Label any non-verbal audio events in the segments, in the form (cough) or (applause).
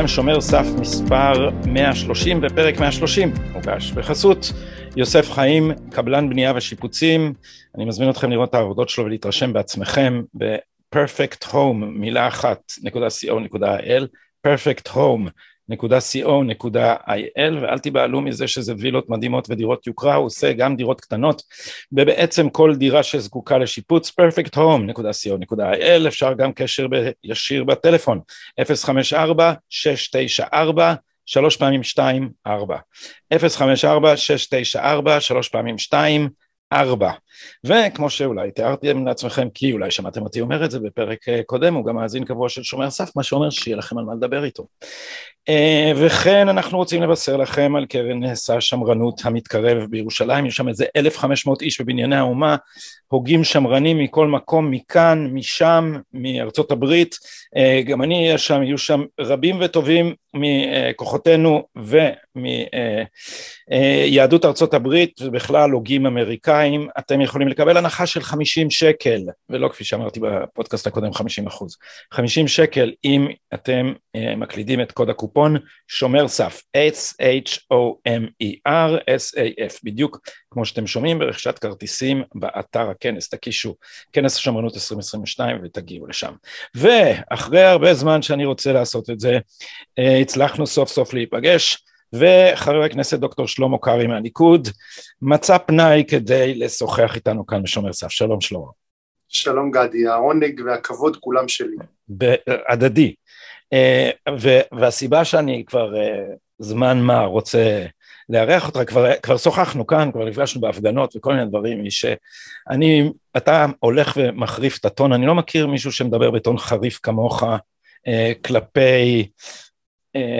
לכם, שומר סף מספר 130 ופרק 130 מוגש בחסות יוסף חיים, קבלן בנייה ושיפוצים. אני מזמין אתכם לראות את העבודות שלו ולהתרשם בעצמכם ב-perfect home, מילה אחת, נקודה co.il, perfect home. www.co.il ואל תיבהלו מזה שזה וילות מדהימות ודירות יוקרה, הוא עושה גם דירות קטנות ובעצם כל דירה שזקוקה לשיפוץ perfecthome.co.il אפשר גם קשר ישיר בטלפון 054 694 שלוש פעמים שתיים ארבע. אפס חמש ארבע שש תשע ארבע שלוש פעמים שתיים ארבע וכמו שאולי תיארתם לעצמכם כי אולי שמעתם אותי אומר את זה בפרק אה, קודם הוא גם מאזין קבוע של שומר סף מה שאומר שיהיה לכם על מה לדבר איתו. אה, וכן אנחנו רוצים לבשר לכם על קרן נעשה שמרנות המתקרב בירושלים. יש שם איזה 1,500 איש בבנייני האומה. הוגים שמרנים מכל מקום מכאן משם מארצות הברית. אה, גם אני אהיה שם יהיו שם רבים וטובים מכוחותינו ומיהדות ארצות הברית ובכלל הוגים אמריקאים. אתם יכולים לקבל הנחה של 50 שקל ולא כפי שאמרתי בפודקאסט הקודם 50 אחוז. 50 שקל אם אתם מקלידים את קוד הקופון הקופון שומר סף S-H-O-M-E-R S-A-F בדיוק כמו שאתם שומעים ברכישת כרטיסים באתר הכנס. תקישו כנס השמרנות 2022 ותגיעו לשם. ואחרי הרבה זמן שאני רוצה לעשות את זה אה, הצלחנו סוף סוף להיפגש וחבר הכנסת דוקטור שלמה קרעי מהליכוד מצא פנאי כדי לשוחח איתנו כאן בשומר סף. שלום שלמה. שלום גדי. העונג והכבוד כולם שלי. הדדי. אה, והסיבה שאני כבר אה, זמן מה רוצה לארח אותך, כבר, כבר שוחחנו כאן, כבר נפגשנו בהפגנות וכל מיני דברים, היא שאני, אתה הולך ומחריף את הטון, אני לא מכיר מישהו שמדבר בטון חריף כמוך אה, כלפי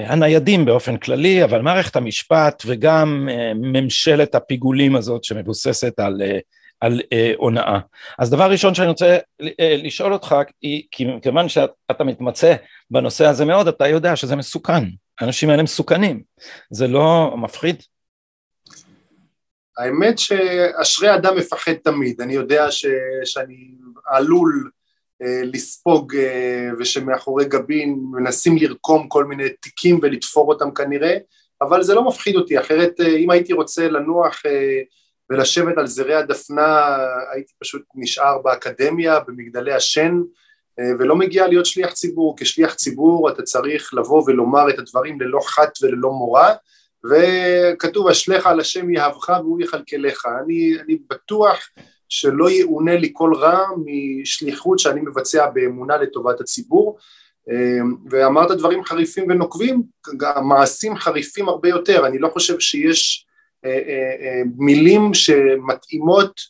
הניידים באופן כללי, אבל מערכת המשפט וגם ממשלת הפיגולים הזאת שמבוססת על על אה, הונאה. אז דבר ראשון שאני רוצה אה, לשאול אותך, כי כיוון שאתה מתמצא בנושא הזה מאוד, אתה יודע שזה מסוכן, האנשים האלה מסוכנים, זה לא מפחיד? האמת שאשרי אדם מפחד תמיד, אני יודע ש, שאני עלול אה, לספוג אה, ושמאחורי גבין מנסים לרקום כל מיני תיקים ולתפור אותם כנראה, אבל זה לא מפחיד אותי, אחרת אה, אם הייתי רוצה לנוח אה, ולשבת על זרי הדפנה הייתי פשוט נשאר באקדמיה במגדלי השן אה, ולא מגיע להיות שליח ציבור, כשליח ציבור אתה צריך לבוא ולומר את הדברים ללא חת וללא מורא וכתוב אשליך על השם יהבך והוא יכלכלך, אני, אני בטוח שלא יאונה לי כל רע משליחות שאני מבצע באמונה לטובת הציבור אה, ואמרת דברים חריפים ונוקבים, גם מעשים חריפים הרבה יותר, אני לא חושב שיש אה, אה, אה, מילים שמתאימות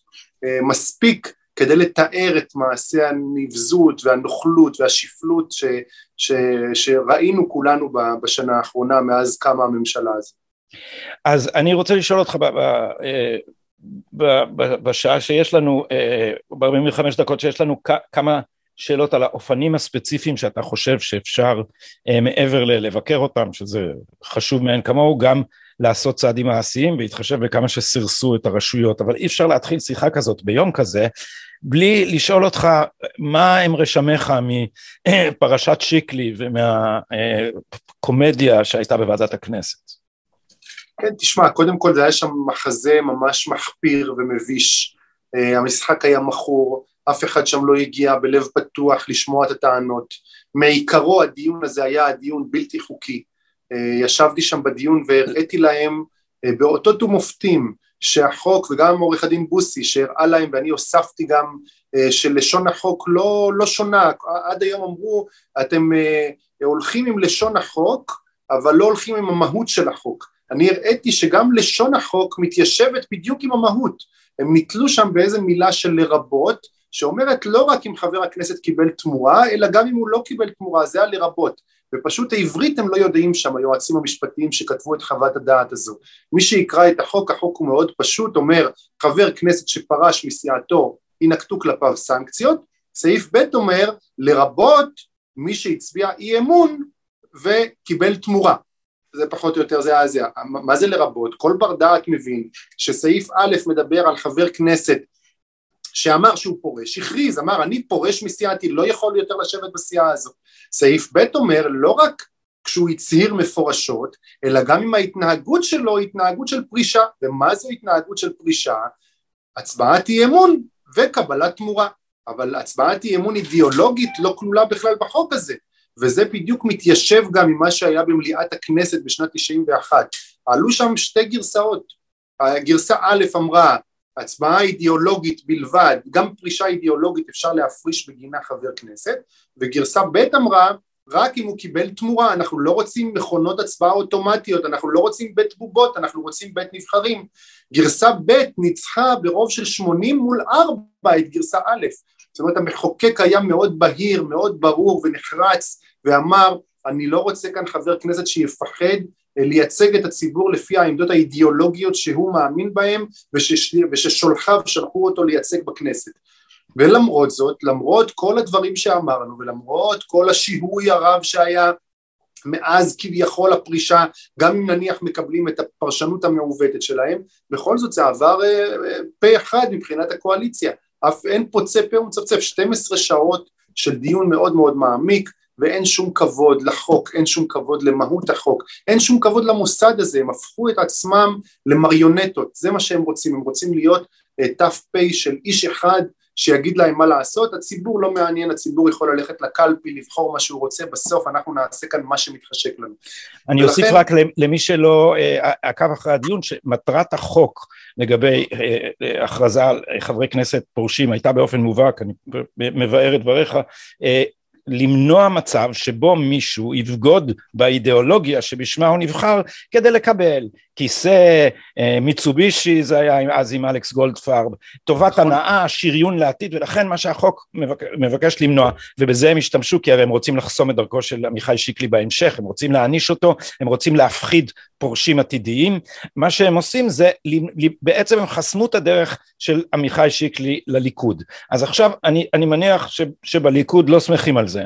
מספיק כדי לתאר את מעשי הנבזות והנוכלות והשפלות ש, ש, שראינו כולנו בשנה האחרונה מאז קמה הממשלה הזאת. אז אני רוצה לשאול אותך בשעה שיש לנו, ב-45 דקות שיש לנו כמה שאלות על האופנים הספציפיים שאתה חושב שאפשר מעבר ללבקר אותם, שזה חשוב מאין כמוהו, גם לעשות צעדים מעשיים בהתחשב בכמה שסירסו את הרשויות, אבל אי אפשר להתחיל שיחה כזאת ביום כזה בלי לשאול אותך מה הם רשמיך מפרשת שיקלי ומהקומדיה שהייתה בוועדת הכנסת. כן, תשמע, קודם כל זה היה שם מחזה ממש מחפיר ומביש, אה, המשחק היה מכור, אף אחד שם לא הגיע בלב פתוח לשמוע את הטענות, מעיקרו הדיון הזה היה דיון בלתי חוקי, אה, ישבתי שם בדיון והראיתי להם אה, באותות ומופתים שהחוק וגם עורך הדין בוסי שהראה להם ואני הוספתי גם אה, שלשון החוק לא, לא שונה, עד היום אמרו אתם הולכים עם לשון החוק אבל לא הולכים עם המהות של החוק, אני הראיתי שגם לשון החוק מתיישבת בדיוק עם המהות, הם נתלו שם באיזה מילה של לרבות שאומרת לא רק אם חבר הכנסת קיבל תמורה אלא גם אם הוא לא קיבל תמורה, זה הלרבות. ופשוט העברית הם לא יודעים שם היועצים המשפטיים שכתבו את חוות הדעת הזו. מי שיקרא את החוק החוק הוא מאוד פשוט אומר חבר כנסת שפרש מסיעתו ינקטו כלפיו סנקציות. סעיף ב' אומר לרבות מי שהצביע אי אמון וקיבל תמורה זה פחות או יותר זה היה זה. מה זה לרבות? כל בר דעת מבין שסעיף א' מדבר על חבר כנסת שאמר שהוא פורש, הכריז, אמר אני פורש מסיעתי, לא יכול יותר לשבת בסיעה הזאת. סעיף ב' אומר לא רק כשהוא הצהיר מפורשות, אלא גם אם ההתנהגות שלו היא התנהגות של פרישה, ומה זו התנהגות של פרישה? הצבעת אי אמון וקבלת תמורה, אבל הצבעת אי אמון אידיאולוגית לא כלולה בכלל בחוק הזה, וזה בדיוק מתיישב גם עם מה שהיה במליאת הכנסת בשנת 91, עלו שם שתי גרסאות, הגרסה א' אמרה הצבעה אידיאולוגית בלבד, גם פרישה אידיאולוגית אפשר להפריש בגינה חבר כנסת, וגרסה ב' אמרה רק אם הוא קיבל תמורה, אנחנו לא רוצים מכונות הצבעה אוטומטיות, אנחנו לא רוצים בית בובות, אנחנו רוצים בית נבחרים. גרסה ב' ניצחה ברוב של 80 מול 4 את גרסה א', זאת אומרת המחוקק היה מאוד בהיר, מאוד ברור ונחרץ ואמר אני לא רוצה כאן חבר כנסת שיפחד לייצג את הציבור לפי העמדות האידיאולוגיות שהוא מאמין ושש, וששולחיו שלחו אותו לייצג בכנסת. ולמרות זאת, למרות כל הדברים שאמרנו ולמרות כל השיהוי הרב שהיה מאז כביכול הפרישה, גם אם נניח מקבלים את הפרשנות המעוותת שלהם, בכל זאת זה עבר אה, אה, פה אחד מבחינת הקואליציה, אף אין פוצה פה ומצפצף, 12 שעות של דיון מאוד מאוד מעמיק, ואין שום כבוד לחוק, אין שום כבוד למהות החוק, אין שום כבוד למוסד הזה, הם הפכו את עצמם למריונטות, זה מה שהם רוצים, הם רוצים להיות אה, ת"פ של איש אחד שיגיד להם מה לעשות, הציבור לא מעניין, הציבור יכול ללכת לקלפי, לבחור מה שהוא רוצה, בסוף אנחנו נעשה כאן מה שמתחשק לנו. אני אוסיף ולכן... רק למי שלא אה, עקב אחרי הדיון, שמטרת החוק לגבי אה, הכרזה על חברי כנסת פורשים הייתה באופן מובהק, אני מבאר את דבריך, למנוע מצב שבו מישהו יבגוד באידיאולוגיה שבשמה הוא נבחר כדי לקבל. כיסא, אה, מיצובישי זה היה אז עם אלכס גולדפרב, טובת נכון. הנאה, שריון לעתיד ולכן מה שהחוק מבק... מבקש למנוע ובזה הם השתמשו כי הרי הם רוצים לחסום את דרכו של עמיחי שיקלי בהמשך, הם רוצים להעניש אותו, הם רוצים להפחיד פורשים עתידיים, מה שהם עושים זה בעצם הם חסמו את הדרך של עמיחי שיקלי לליכוד, אז עכשיו אני, אני מניח ש, שבליכוד לא שמחים על זה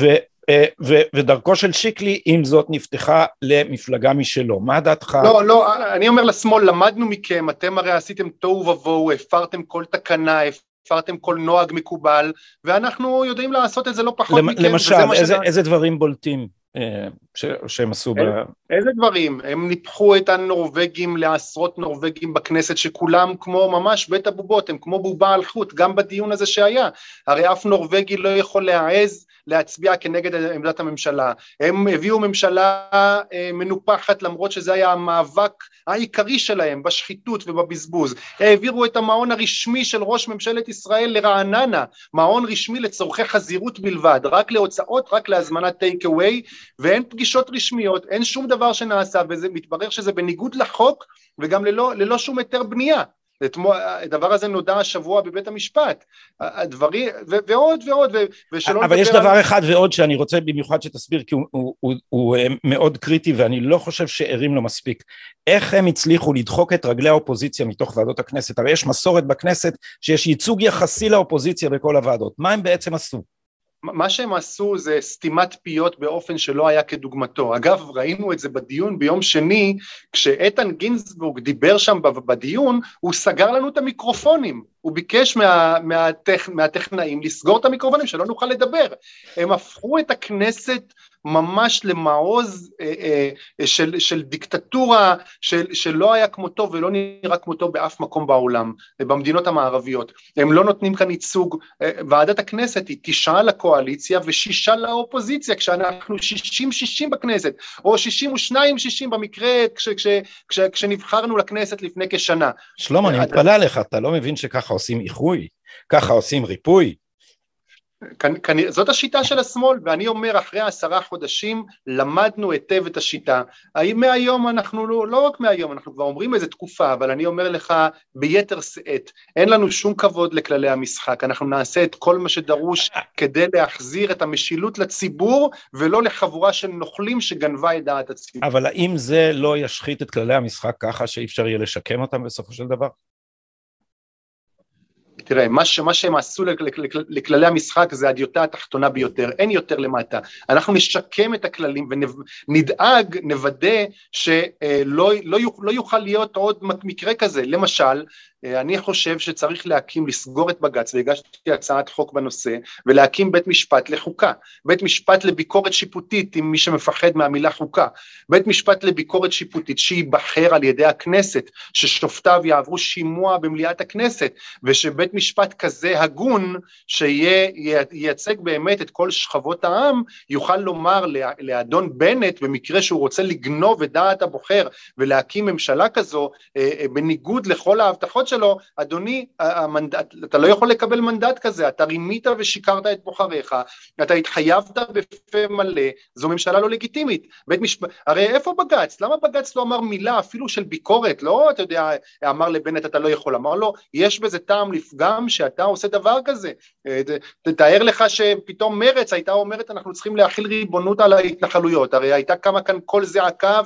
ו, אה, ו- ודרכו של שיקלי עם זאת נפתחה למפלגה משלו, מה דעתך? לא, לא, אני אומר לשמאל, למדנו מכם, אתם הרי עשיתם תוהו ובוהו, הפרתם כל תקנה, הפרתם כל נוהג מקובל, ואנחנו יודעים לעשות את זה לא פחות מכם. למשל, איזה, שדע... איזה דברים בולטים? אה, ש... שהם עשו איזה, ב... איזה דברים? הם ניפחו את הנורבגים לעשרות נורבגים בכנסת שכולם כמו ממש בית הבובות, הם כמו בובה על חוט, גם בדיון הזה שהיה. הרי אף נורבגי לא יכול להעז להצביע כנגד עמדת הממשלה. הם הביאו ממשלה אה, מנופחת למרות שזה היה המאבק העיקרי שלהם בשחיתות ובבזבוז. העבירו את המעון הרשמי של ראש ממשלת ישראל לרעננה, מעון רשמי לצורכי חזירות בלבד, רק להוצאות, רק להזמנת טייק אווי, ואין פגישות רשמיות, אין שום דבר שנעשה, וזה מתברר שזה בניגוד לחוק וגם ללא, ללא שום היתר בנייה. הדבר הזה נודע השבוע בבית המשפט, הדברים, ועוד ועוד, ושלא אבל יש דבר על... אחד ועוד שאני רוצה במיוחד שתסביר, כי הוא, הוא, הוא, הוא אה, מאוד קריטי ואני לא חושב שערים לו מספיק. איך הם הצליחו לדחוק את רגלי האופוזיציה מתוך ועדות הכנסת? הרי יש מסורת בכנסת שיש ייצוג יחסי לאופוזיציה בכל הוועדות. מה הם בעצם עשו? מה שהם עשו זה סתימת פיות באופן שלא היה כדוגמתו. אגב, ראינו את זה בדיון ביום שני, כשאיתן גינזבורג דיבר שם בדיון, הוא סגר לנו את המיקרופונים. הוא ביקש מה, מהטכ, מהטכנאים לסגור את המיקרופונים, שלא נוכל לדבר. הם הפכו את הכנסת ממש למעוז אה, אה, של, של דיקטטורה של, שלא היה כמותו ולא נראה כמותו באף מקום בעולם, במדינות המערביות. הם לא נותנים כאן ייצוג, אה, ועדת הכנסת היא תשעה לקואליציה ושישה לאופוזיציה, כשאנחנו שישים שישים בכנסת, או שישים ושניים שישים במקרה כש, כש, כש, כשנבחרנו לכנסת לפני כשנה. שלמה, אני מתפלא עליך, אתה לא מבין שככה עושים איחוי? ככה עושים ריפוי? זאת השיטה של השמאל, ואני אומר אחרי עשרה חודשים למדנו היטב את השיטה. האם מהיום אנחנו, לא, לא רק מהיום, אנחנו כבר אומרים איזה תקופה, אבל אני אומר לך ביתר שאת, אין לנו שום כבוד לכללי המשחק, אנחנו נעשה את כל מה שדרוש כדי להחזיר את המשילות לציבור, ולא לחבורה של נוכלים שגנבה את דעת הציבור. אבל האם זה לא ישחית את כללי המשחק ככה שאי אפשר יהיה לשקם אותם בסופו של דבר? תראה, מה, ש, מה שהם עשו לכללי המשחק זה הדיוטה התחתונה ביותר, אין יותר למטה. אנחנו נשקם את הכללים ונדאג, נוודא שלא לא, לא יוכל להיות עוד מקרה כזה. למשל, אני חושב שצריך להקים, לסגור את בג"ץ, והגשתי הצעת חוק בנושא, ולהקים בית משפט לחוקה, בית משפט לביקורת שיפוטית, עם מי שמפחד מהמילה חוקה, בית משפט לביקורת שיפוטית שייבחר על ידי הכנסת, ששופטיו יעברו שימוע במליאת הכנסת, ושבית משפט כזה הגון, שייצג באמת את כל שכבות העם, יוכל לומר לאדון בנט, במקרה שהוא רוצה לגנוב את דעת הבוחר ולהקים ממשלה כזו, אה, אה, בניגוד לכל ההבטחות שלו, אדוני, המנדט, אתה לא יכול לקבל מנדט כזה, אתה רימית ושיקרת את בוחריך, אתה התחייבת בפה מלא, זו ממשלה לא לגיטימית. בית משפט, הרי איפה בג"ץ? למה בג"ץ לא אמר מילה אפילו של ביקורת? לא, אתה יודע, אמר לבנט אתה לא יכול, אמר לו, יש בזה טעם לפגם שאתה עושה דבר כזה. אה, תתאר לך שפתאום מרץ הייתה אומרת אנחנו צריכים להכיל ריבונות על ההתנחלויות, הרי הייתה קמה כאן קול זעקה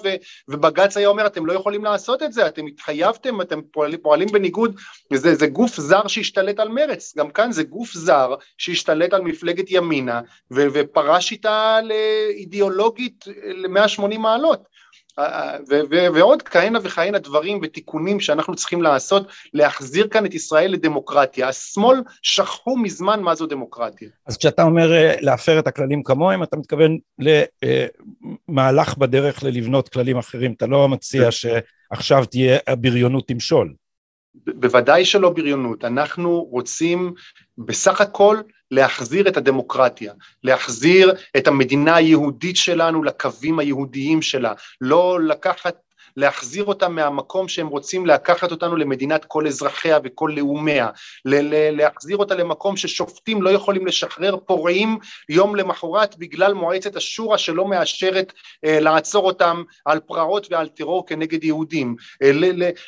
ובג"ץ היה אומר אתם לא יכולים לעשות את זה, אתם התחייבתם, אתם פועלים, פועלים בניגוד בניגוד, זה, זה גוף זר שהשתלט על מרץ, גם כאן זה גוף זר שהשתלט על מפלגת ימינה ו, ופרש איתה לאידיאולוגית ל-180 מעלות. ו- ו- ועוד כהנה וכהנה דברים ותיקונים שאנחנו צריכים לעשות להחזיר כאן את ישראל לדמוקרטיה. השמאל שכחו מזמן מה זו דמוקרטיה. אז כשאתה אומר אה, להפר את הכללים כמוהם, אתה מתכוון למהלך אה, בדרך ללבנות כללים אחרים, אתה לא מציע שעכשיו תהיה הבריונות תמשול. בוודאי שלא בריונות, אנחנו רוצים בסך הכל להחזיר את הדמוקרטיה, להחזיר את המדינה היהודית שלנו לקווים היהודיים שלה, לא לקחת להחזיר אותם מהמקום שהם רוצים לקחת אותנו למדינת כל אזרחיה וכל לאומיה, להחזיר אותה למקום ששופטים לא יכולים לשחרר פורעים יום למחרת בגלל מועצת השורא שלא מאשרת אה, לעצור אותם על פרעות ועל טרור כנגד יהודים, אה,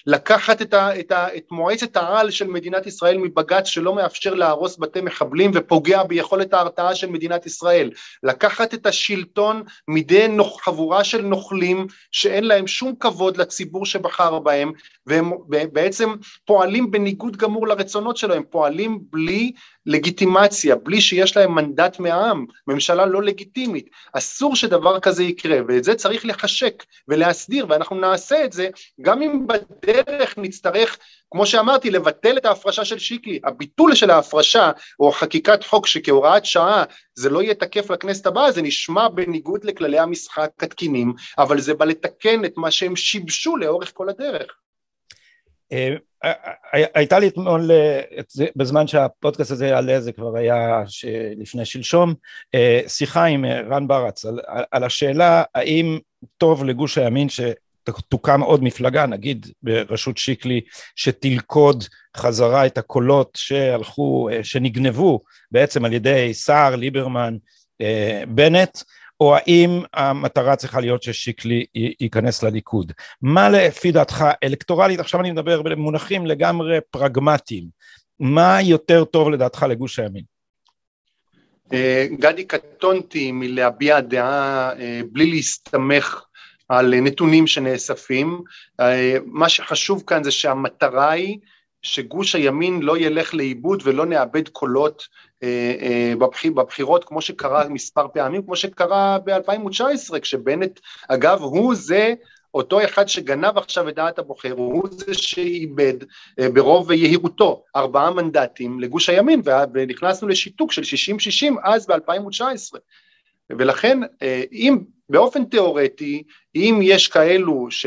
לקחת את, ה, את, ה, את מועצת העל של מדינת ישראל מבג"ץ שלא מאפשר להרוס בתי מחבלים ופוגע ביכולת ההרתעה של מדינת ישראל, לקחת את השלטון מידי נוח, חבורה של נוכלים שאין להם שום כבוד כבוד לציבור שבחר בהם והם בעצם פועלים בניגוד גמור לרצונות שלו, הם פועלים בלי לגיטימציה, בלי שיש להם מנדט מהעם, ממשלה לא לגיטימית, אסור שדבר כזה יקרה ואת זה צריך לחשק ולהסדיר ואנחנו נעשה את זה גם אם בדרך נצטרך כמו שאמרתי לבטל את ההפרשה של שיקלי, הביטול של ההפרשה או חקיקת חוק שכהוראת שעה זה לא יהיה תקף לכנסת הבאה זה נשמע בניגוד לכללי המשחק התקינים אבל זה בא לתקן את מה שהם שיבשו לאורך כל הדרך. אה, אה, אה, הייתה לי אתמול, בזמן שהפודקאסט הזה יעלה, זה כבר היה לפני שלשום, שיחה עם רן ברץ על, השאלה האם טוב לגוש הימין שתוקם עוד מפלגה, נגיד בראשות שיקלי, שתלכוד חזרה את הקולות שהלכו, שנגנבו בעצם על ידי סער, ליברמן, בנט, או האם המטרה צריכה להיות ששיקלי ייכנס לליכוד. מה לפי דעתך אלקטורלית, עכשיו אני מדבר במונחים לגמרי פרגמטיים, מה יותר טוב לדעתך לגוש הימין? אה, גדי, קטונתי מלהביע דעה אה, בלי להסתמך על נתונים שנאספים. אה, מה שחשוב כאן זה שהמטרה היא שגוש הימין לא ילך לאיבוד ולא נאבד קולות אה, אה, בבחירות כמו שקרה מספר פעמים, כמו שקרה ב-2019 כשבנט, אגב הוא זה אותו אחד שגנב עכשיו את דעת הבוחר, הוא זה שאיבד ברוב יהירותו ארבעה מנדטים לגוש הימין ונכנסנו לשיתוק של 60-60 אז ב-2019 ולכן אם באופן תיאורטי אם יש כאלו ש...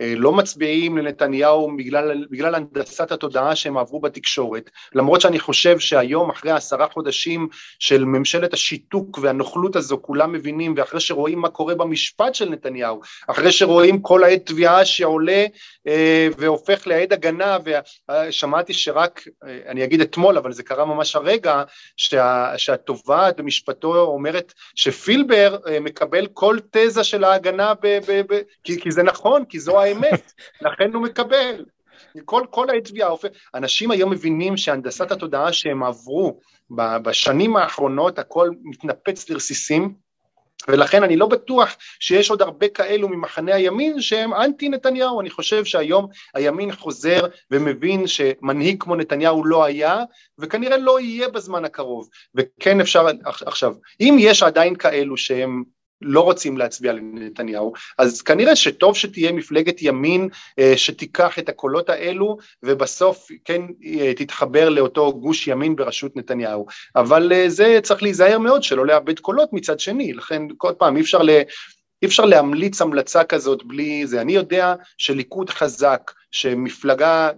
אה, לא מצביעים לנתניהו בגלל, בגלל הנדסת התודעה שהם עברו בתקשורת, למרות שאני חושב שהיום אחרי עשרה חודשים של ממשלת השיתוק והנוכלות הזו כולם מבינים ואחרי שרואים מה קורה במשפט של נתניהו, אחרי שרואים כל העת תביעה שעולה אה, והופך לעד הגנה ושמעתי שרק, אה, אני אגיד אתמול אבל זה קרה ממש הרגע, שה, שהתובעת במשפטו אומרת שפילבר אה, מקבל כל תזה של ההגנה ב, ב, ב, כי, כי זה נכון, כי זו האמת, לכן הוא מקבל. כל, כל התביעה, אנשים היום מבינים שהנדסת התודעה שהם עברו בשנים האחרונות, הכל מתנפץ לרסיסים, ולכן אני לא בטוח שיש עוד הרבה כאלו ממחנה הימין שהם אנטי נתניהו, אני חושב שהיום הימין חוזר ומבין שמנהיג כמו נתניהו לא היה וכנראה לא יהיה בזמן הקרוב, וכן אפשר עכשיו, אם יש עדיין כאלו שהם לא רוצים להצביע לנתניהו, אז כנראה שטוב שתהיה מפלגת ימין אה, שתיקח את הקולות האלו ובסוף כן אה, תתחבר לאותו גוש ימין בראשות נתניהו, אבל אה, זה צריך להיזהר מאוד שלא לאבד קולות מצד שני, לכן כל פעם אי אפשר ל... אי אפשר להמליץ המלצה כזאת בלי זה. אני יודע שליכוד חזק, שמפלגה,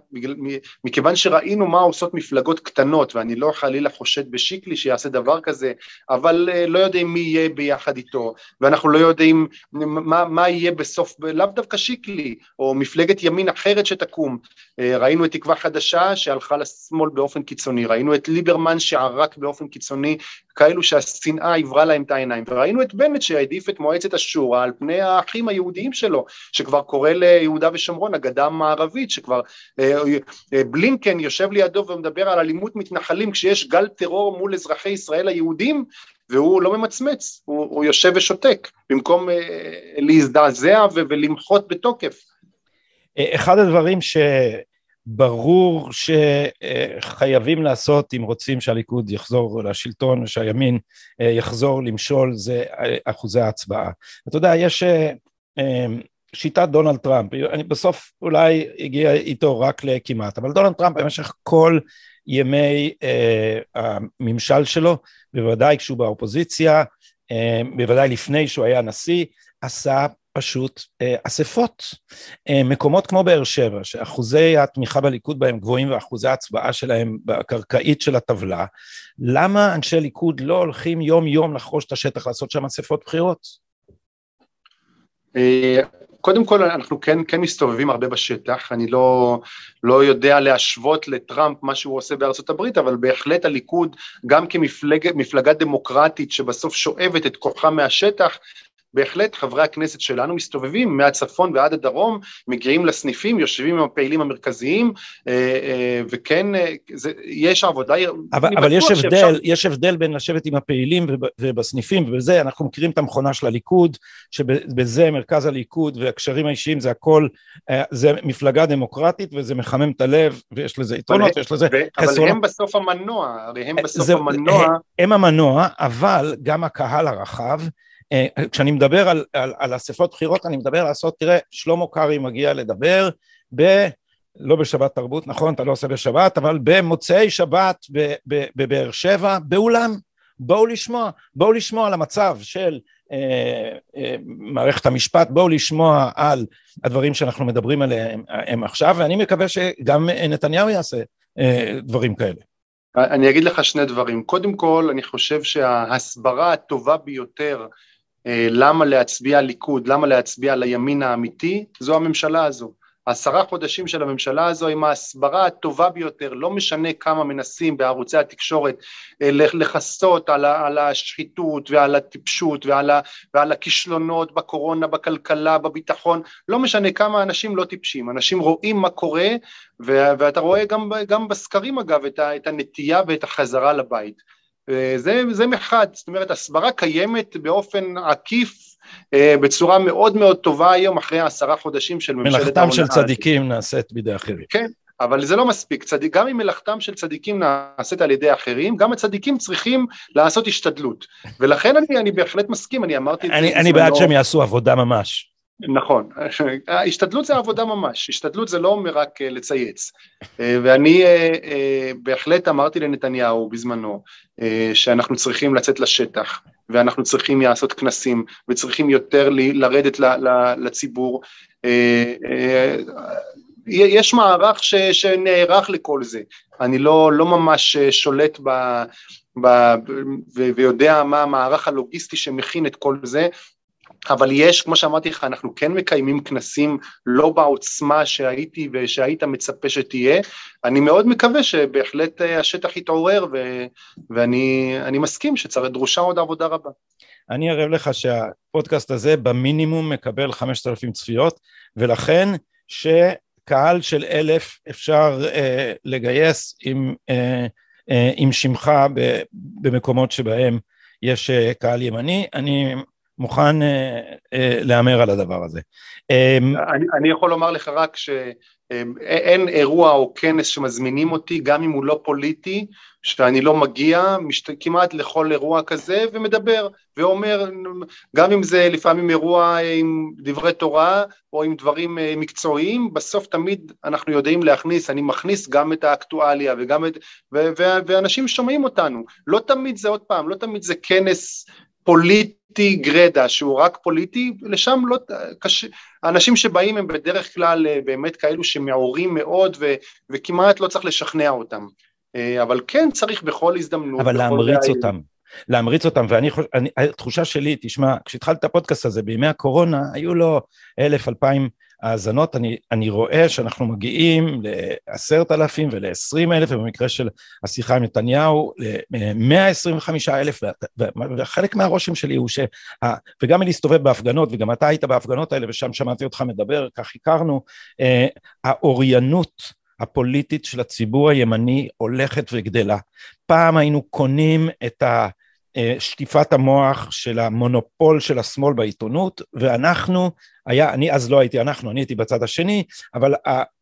מכיוון שראינו מה עושות מפלגות קטנות, ואני לא חלילה חושד בשיקלי שיעשה דבר כזה, אבל אה, לא יודעים מי יהיה ביחד איתו, ואנחנו לא יודעים מה, מה יהיה בסוף, לאו דווקא שיקלי, או מפלגת ימין אחרת שתקום. אה, ראינו את תקווה חדשה שהלכה לשמאל באופן קיצוני, ראינו את ליברמן שערק באופן קיצוני, כאלו שהשנאה עברה להם את העיניים, וראינו את בנט שהעדיף את מועצת השורא על פני האחים היהודיים שלו, שכבר קורא ליהודה ושומרון הגדה המערבית, שכבר אה, אה, בלינקן יושב לידו ומדבר על אלימות מתנחלים כשיש גל טרור מול אזרחי ישראל היהודים, והוא לא ממצמץ, הוא, הוא יושב ושותק, במקום אה, להזדעזע ולמחות בתוקף. אחד הדברים ש... ברור שחייבים לעשות אם רוצים שהליכוד יחזור לשלטון ושהימין יחזור למשול זה אחוזי ההצבעה. אתה יודע יש שיטת דונלד טראמפ, אני בסוף אולי הגיע איתו רק לכמעט, אבל דונלד טראמפ במשך כל ימי הממשל שלו, בוודאי כשהוא באופוזיציה, בוודאי לפני שהוא היה נשיא, עשה פשוט אה, אספות. אה, מקומות כמו באר שבע, שאחוזי התמיכה בליכוד בהם גבוהים ואחוזי ההצבעה שלהם בקרקעית של הטבלה, למה אנשי ליכוד לא הולכים יום יום לחרוש את השטח לעשות שם אספות בחירות? קודם כל אנחנו כן, כן מסתובבים הרבה בשטח, אני לא, לא יודע להשוות לטראמפ מה שהוא עושה בארצות הברית, אבל בהחלט הליכוד גם כמפלגה דמוקרטית שבסוף שואבת את כוחה מהשטח, בהחלט חברי הכנסת שלנו מסתובבים מהצפון ועד הדרום, מגיעים לסניפים, יושבים עם הפעילים המרכזיים, אה, אה, וכן, אה, זה, יש עבודה... אבל, אבל יש הבדל, שאפשר... יש הבדל בין לשבת עם הפעילים ובסניפים, ובזה אנחנו מכירים את המכונה של הליכוד, שבזה מרכז הליכוד והקשרים האישיים זה הכל, זה מפלגה דמוקרטית וזה מחמם את הלב, ויש לזה יתרונות, ויש לזה חסרונות. אבל הם בסוף המנוע, הרי הם בסוף זה, המנוע... הם, הם המנוע, אבל גם הקהל הרחב, כשאני מדבר על, על, על אספות בחירות אני מדבר לעשות, תראה שלמה קרעי מגיע לדבר ב... לא בשבת תרבות, נכון, אתה לא עושה בשבת, אבל במוצאי שבת בבאר שבע, באולם. בואו לשמוע, בואו לשמוע על המצב של אה, אה, מערכת המשפט, בואו לשמוע על הדברים שאנחנו מדברים עליהם עכשיו, ואני מקווה שגם נתניהו יעשה אה, דברים כאלה. אני אגיד לך שני דברים. קודם כל, אני חושב שההסברה הטובה ביותר אה, למה להצביע ליכוד, למה להצביע לימין האמיתי, זו הממשלה הזו. העשרה חודשים של הממשלה הזו עם ההסברה הטובה ביותר, לא משנה כמה מנסים בערוצי התקשורת אה, לכסות על, על השחיתות ועל הטיפשות ועל, ה, ועל הכישלונות בקורונה, בכלכלה, בביטחון, לא משנה כמה אנשים לא טיפשים, אנשים רואים מה קורה ואתה רואה גם, גם בסקרים אגב את, ה, את הנטייה ואת החזרה לבית. זה, זה מחד, זאת אומרת הסברה קיימת באופן עקיף אה, בצורה מאוד מאוד טובה היום אחרי עשרה חודשים של ממשלת ההונאה. מלאכתם של צדיקים נעשית בידי אחרים. כן, אבל זה לא מספיק, צד... גם אם מלאכתם של צדיקים נעשית על ידי אחרים, גם הצדיקים צריכים לעשות השתדלות, ולכן אני, אני בהחלט מסכים, אני אמרתי את זה. אני בעד שהם יעשו עבודה ממש. נכון, השתדלות זה עבודה ממש, השתדלות זה לא אומר רק אה, לצייץ, אה, ואני אה, בהחלט אמרתי לנתניהו בזמנו שאנחנו צריכים לצאת לשטח ואנחנו צריכים לעשות כנסים וצריכים יותר לרדת לציבור, יש מערך ש, שנערך לכל זה, אני לא, לא ממש שולט ב, ב, ויודע מה המערך הלוגיסטי שמכין את כל זה, אבל יש, כמו שאמרתי לך, אנחנו כן מקיימים כנסים לא בעוצמה שהייתי ושהיית מצפה שתהיה. אני מאוד מקווה שבהחלט אה, השטח יתעורר, ו- ואני מסכים שדרושה עוד עבודה רבה. אני אראה לך שהפודקאסט הזה במינימום מקבל 5,000 צפיות, ולכן שקהל של אלף אפשר אה, לגייס עם, אה, אה, עם שמך במקומות שבהם יש אה, קהל ימני. אני מוכן אה, אה, להמר על הדבר הזה. אה, אני, אני יכול לומר לך רק שאין אירוע או כנס שמזמינים אותי, גם אם הוא לא פוליטי, שאני לא מגיע משת... כמעט לכל אירוע כזה ומדבר ואומר, גם אם זה לפעמים אירוע עם דברי תורה או עם דברים מקצועיים, בסוף תמיד אנחנו יודעים להכניס, אני מכניס גם את האקטואליה וגם את, ו, ו, ואנשים שומעים אותנו, לא תמיד זה עוד פעם, לא תמיד זה כנס פוליטי גרדה שהוא רק פוליטי, לשם לא, קשה, האנשים שבאים הם בדרך כלל אה, באמת כאלו שמעורים מאוד ו, וכמעט לא צריך לשכנע אותם, אה, אבל כן צריך בכל הזדמנות. אבל להמריץ בעיה. אותם. להמריץ אותם, ואני חושב, התחושה שלי, תשמע, כשהתחלת את הפודקאסט הזה בימי הקורונה, היו לו אלף, אלפיים האזנות, אני, אני רואה שאנחנו מגיעים לעשרת אלפים ולעשרים אלף, ובמקרה של השיחה עם נתניהו, למאה עשרים וחמישה אלף, וחלק מהרושם שלי הוא ש... וגם מלהסתובב בהפגנות, וגם אתה היית בהפגנות האלה, ושם שמעתי אותך מדבר, כך הכרנו, אה, האוריינות הפוליטית של הציבור הימני הולכת וגדלה. פעם היינו קונים את ה... אה, שטיפת המוח של המונופול של השמאל בעיתונות, ואנחנו, היה, אני אז לא הייתי אנחנו, אני הייתי בצד השני, אבל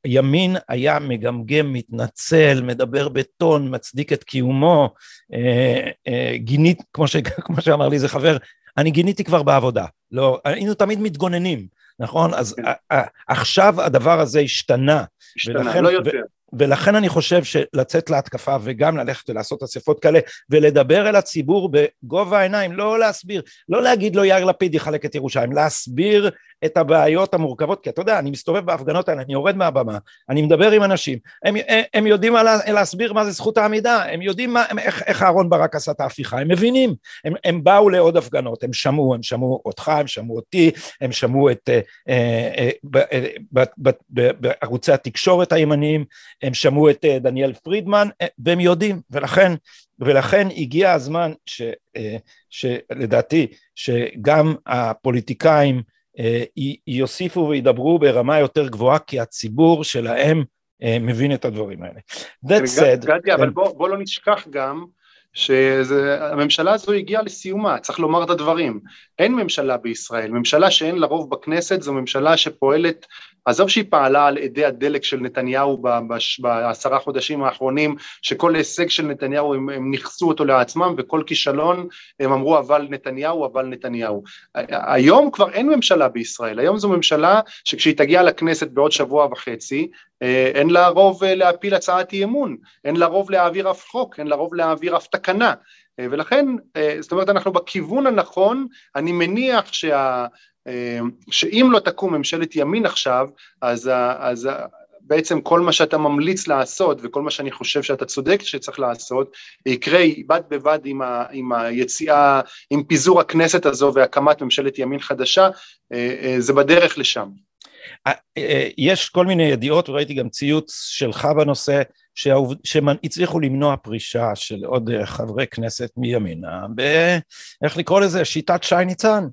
הימין היה מגמגם, מתנצל, מדבר בטון, מצדיק את קיומו, אה, אה, גינית, כמו, ש, (laughs) כמו שאמר לי איזה חבר, אני גיניתי כבר בעבודה, לא, היינו תמיד מתגוננים, נכון? אז כן. עכשיו הדבר הזה השתנה. השתנה, ולכן, לא יותר. ולכן אני חושב שלצאת להתקפה וגם ללכת ולעשות אספות כאלה ולדבר אל הציבור בגובה העיניים, לא להסביר, לא להגיד לו יאיר לפיד יחלק את ירושלים, להסביר את הבעיות המורכבות, כי אתה יודע, אני מסתובב בהפגנות האלה, אני יורד מהבמה, אני מדבר עם אנשים, הם, הם יודעים מה, להסביר מה זה זכות העמידה, הם יודעים מה, איך, איך אהרן ברק עשה את ההפיכה, הם מבינים, הם, הם באו לעוד הפגנות, הם שמעו, הם שמעו אותך, הם שמעו אותי, הם שמעו את, אה, אה, אה, בערוצי התקשורת הימניים, הם שמעו את אה, דניאל פרידמן, אה, והם יודעים, ולכן, ולכן הגיע הזמן ש, אה, שלדעתי, שגם הפוליטיקאים יוסיפו וידברו ברמה יותר גבוהה, כי הציבור שלהם מבין את הדברים האלה. That said... גדי, אבל בוא, בוא לא נשכח גם שהממשלה הזו הגיעה לסיומה, צריך לומר את הדברים. אין ממשלה בישראל, ממשלה שאין לה רוב בכנסת זו ממשלה שפועלת עזוב שהיא פעלה על אדי הדלק של נתניהו בעשרה חודשים האחרונים, שכל הישג של נתניהו הם, הם נכסו אותו לעצמם וכל כישלון הם אמרו אבל נתניהו, אבל נתניהו. היום כבר אין ממשלה בישראל, היום זו ממשלה שכשהיא תגיע לכנסת בעוד שבוע וחצי, אה, אין לה רוב אה, להפיל הצעת אי אמון, אין לה רוב להעביר אף חוק, אין לה רוב להעביר אף תקנה. אה, ולכן, זאת אומרת, אנחנו בכיוון הנכון, אני מניח שה... שאם לא תקום ממשלת ימין עכשיו, אז, אז בעצם כל מה שאתה ממליץ לעשות וכל מה שאני חושב שאתה צודק שצריך לעשות, יקרה בד בבד עם, ה, עם היציאה, עם פיזור הכנסת הזו והקמת ממשלת ימין חדשה, אה, אה, זה בדרך לשם. אה, יש כל מיני ידיעות וראיתי גם ציוץ שלך בנושא שהצליחו למנוע פרישה של עוד חברי כנסת מימינה, איך לקרוא לזה, שיטת שי ניצן.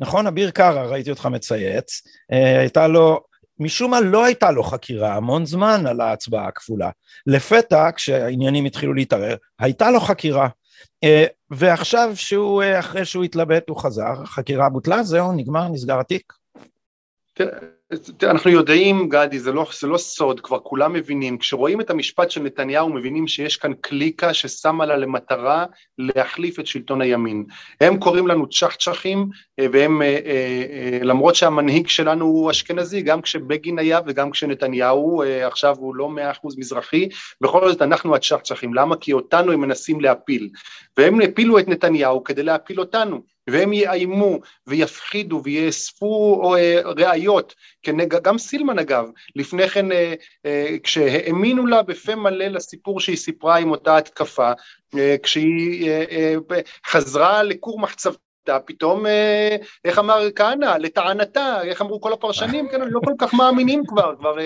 נכון, אביר קארה, ראיתי אותך מצייץ, אה, הייתה לו, משום מה לא הייתה לו חקירה המון זמן על ההצבעה הכפולה. לפתע, כשהעניינים התחילו להתערער, הייתה לו חקירה. אה, ועכשיו שהוא, אה, אחרי שהוא התלבט, הוא חזר, החקירה בוטלה, זהו, נגמר, נסגר התיק. אנחנו יודעים, גדי, זה לא, זה לא סוד, כבר כולם מבינים, כשרואים את המשפט של נתניהו מבינים שיש כאן קליקה ששמה לה למטרה להחליף את שלטון הימין. הם קוראים לנו צ'חצ'חים, אה, והם, אה, אה, למרות שהמנהיג שלנו הוא אשכנזי, גם כשבגין היה וגם כשנתניהו, עכשיו הוא לא מאה אחוז מזרחי, בכל זאת אנחנו הצ'חצ'חים, למה? כי אותנו הם מנסים להפיל, והם הפילו את נתניהו כדי להפיל אותנו. והם יאיימו ויפחידו ויאספו אה, ראיות, גם סילמן אגב, לפני כן אה, אה, כשהאמינו לה בפה מלא לסיפור שהיא סיפרה עם אותה התקפה, כשהיא חזרה לכור מחצבתה, פתאום, איך אמר כהנא, לטענתה, איך אמרו כל הפרשנים, כן, לא כל כך מאמינים כבר, כבר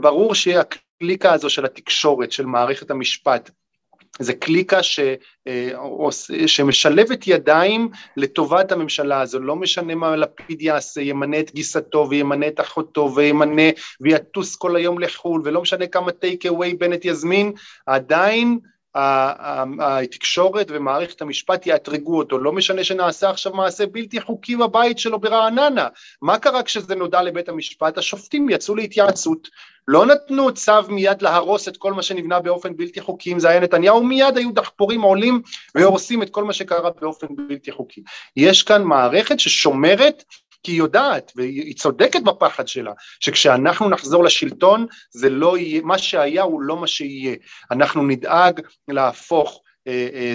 ברור שהקליקה הזו של התקשורת, של מערכת המשפט, זה קליקה ש, אה, שמשלבת ידיים לטובת הממשלה הזו, לא משנה מה לפיד יעשה, ימנה את גיסתו וימנה את אחותו וימנה ויטוס כל היום לחו"ל ולא משנה כמה טייק אווי בנט יזמין, עדיין התקשורת ומערכת המשפט יאתרגו אותו, לא משנה שנעשה עכשיו מעשה בלתי חוקי בבית שלו ברעננה, מה קרה כשזה נודע לבית המשפט? השופטים יצאו להתייעצות, לא נתנו צו מיד להרוס את כל מה שנבנה באופן בלתי חוקי, אם זה היה נתניהו, מיד היו דחפורים עולים והורסים את כל מה שקרה באופן בלתי חוקי. יש כאן מערכת ששומרת כי היא יודעת, והיא צודקת בפחד שלה, שכשאנחנו נחזור לשלטון, זה לא יהיה, מה שהיה הוא לא מה שיהיה. אנחנו נדאג להפוך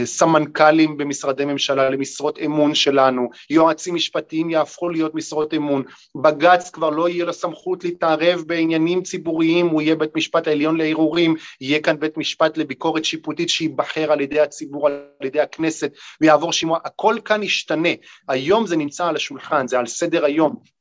סמנכ"לים במשרדי ממשלה למשרות אמון שלנו, יועצים משפטיים יהפכו להיות משרות אמון, בג"ץ כבר לא יהיה לו סמכות להתערב בעניינים ציבוריים, הוא יהיה בית משפט העליון לערעורים, יהיה כאן בית משפט לביקורת שיפוטית שייבחר על ידי הציבור, על ידי הכנסת ויעבור שימוע, הכל כאן ישתנה, היום זה נמצא על השולחן, זה על סדר היום,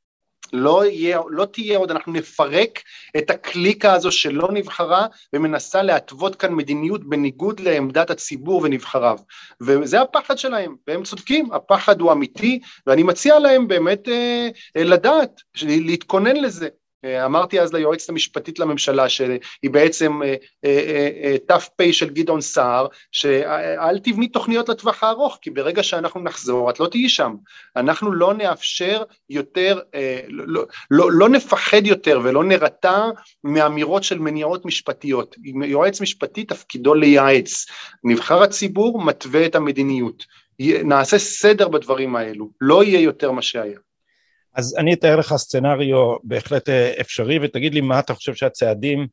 לא, יהיה, לא תהיה עוד, אנחנו נפרק את הקליקה הזו שלא נבחרה ומנסה להתוות כאן מדיניות בניגוד לעמדת הציבור ונבחריו. וזה הפחד שלהם, והם צודקים, הפחד הוא אמיתי, ואני מציע להם באמת אה, אה, לדעת, להתכונן לזה. אה, אמרתי אז ליועצת המשפטית לממשלה שהיא בעצם אה, אה, ת"פ של גדעון סער שאל תבני תוכניות לטווח הארוך כי ברגע שאנחנו נחזור את לא תהיי שם. אנחנו לא נאפשר יותר לא, לא, לא נפחד יותר ולא נרתע מאמירות של מניעות משפטיות. יועץ משפטי תפקידו לייעץ. נבחר הציבור מתווה את המדיניות. נעשה סדר בדברים האלו. לא יהיה יותר מה שהיה אז אני אתאר לך סצנריו בהחלט אה, אפשרי, ותגיד לי מה אתה חושב שהצעדים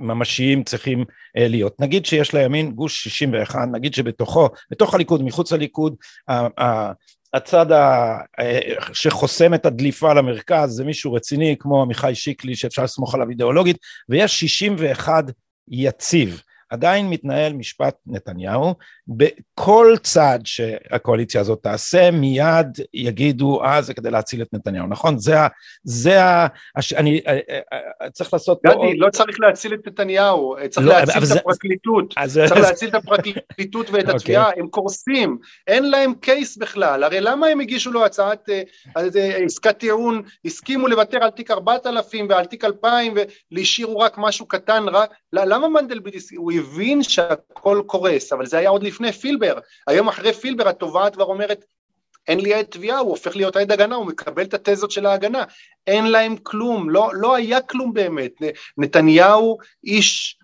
הממשיים אה, צריכים אה, להיות. נגיד שיש לימין גוש 61, נגיד שבתוכו, בתוך הליכוד, מחוץ לליכוד, הצד ה... שחוסם את הדליפה למרכז זה מישהו רציני כמו עמיחי שיקלי שאפשר לסמוך עליו אידיאולוגית, ויש 61 יציב. עדיין מתנהל משפט נתניהו, בכל צעד שהקואליציה הזאת תעשה, מיד יגידו, אה, זה כדי להציל את נתניהו, נכון? זה ה... זה ה... הש... אני אה, אה, אה, צריך לעשות... גדי. לא צריך להציל את נתניהו, צריך לא, להציל את זה... הפרקליטות, אז... צריך להציל את הפרקליטות ואת (laughs) אוקיי. התביעה. הם קורסים, אין להם קייס בכלל, הרי למה הם הגישו לו הצעת עסקת טיעון, הסכימו לוותר על תיק 4000 ועל תיק 2000 והשאירו רק משהו קטן, רק... למה מנדלבליט, הוא הבין שהכל קורס, אבל זה היה עוד לפני פילבר, היום אחרי פילבר התובעת כבר אומרת אין לי עד תביעה, הוא הופך להיות עד הגנה, הוא מקבל את התזות של ההגנה, אין להם כלום, לא, לא היה כלום באמת, נתניהו איש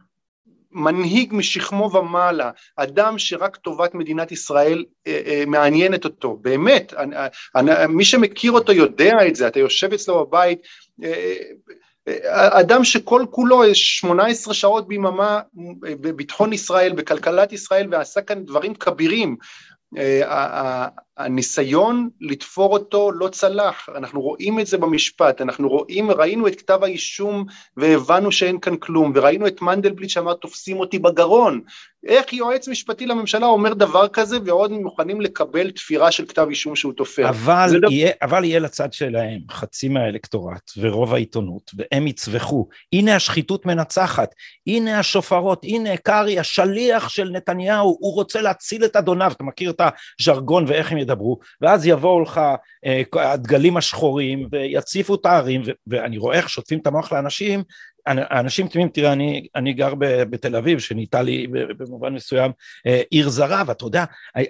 מנהיג משכמו ומעלה, אדם שרק טובת מדינת ישראל אה, אה, מעניינת אותו, באמת, אני, אני, מי שמכיר אותו יודע את זה, אתה יושב אצלו בבית, אה, אדם שכל כולו 18 שעות ביממה בביטחון ישראל, בכלכלת ישראל, ועשה כאן דברים כבירים. הניסיון לתפור אותו לא צלח, אנחנו רואים את זה במשפט, אנחנו רואים, ראינו את כתב האישום והבנו שאין כאן כלום, וראינו את מנדלבליט שאמר תופסים אותי בגרון, איך יועץ משפטי לממשלה אומר דבר כזה ועוד מוכנים לקבל תפירה של כתב אישום שהוא תופר. אבל, יהיה, דבר... אבל יהיה לצד שלהם חצי מהאלקטורט ורוב העיתונות, והם יצווחו, הנה השחיתות מנצחת, הנה השופרות, הנה קרעי, השליח של נתניהו, הוא רוצה להציל את אדוניו, אתה מכיר את הז'רגון ואיך הם ידברו, ואז יבואו לך אה, הדגלים השחורים ויציפו את הערים, ואני רואה איך שוטפים את המוח לאנשים, אנשים תמימים, תראה, אני, אני גר בתל אביב, שנהייתה לי במובן מסוים אה, עיר זרה, ואתה יודע,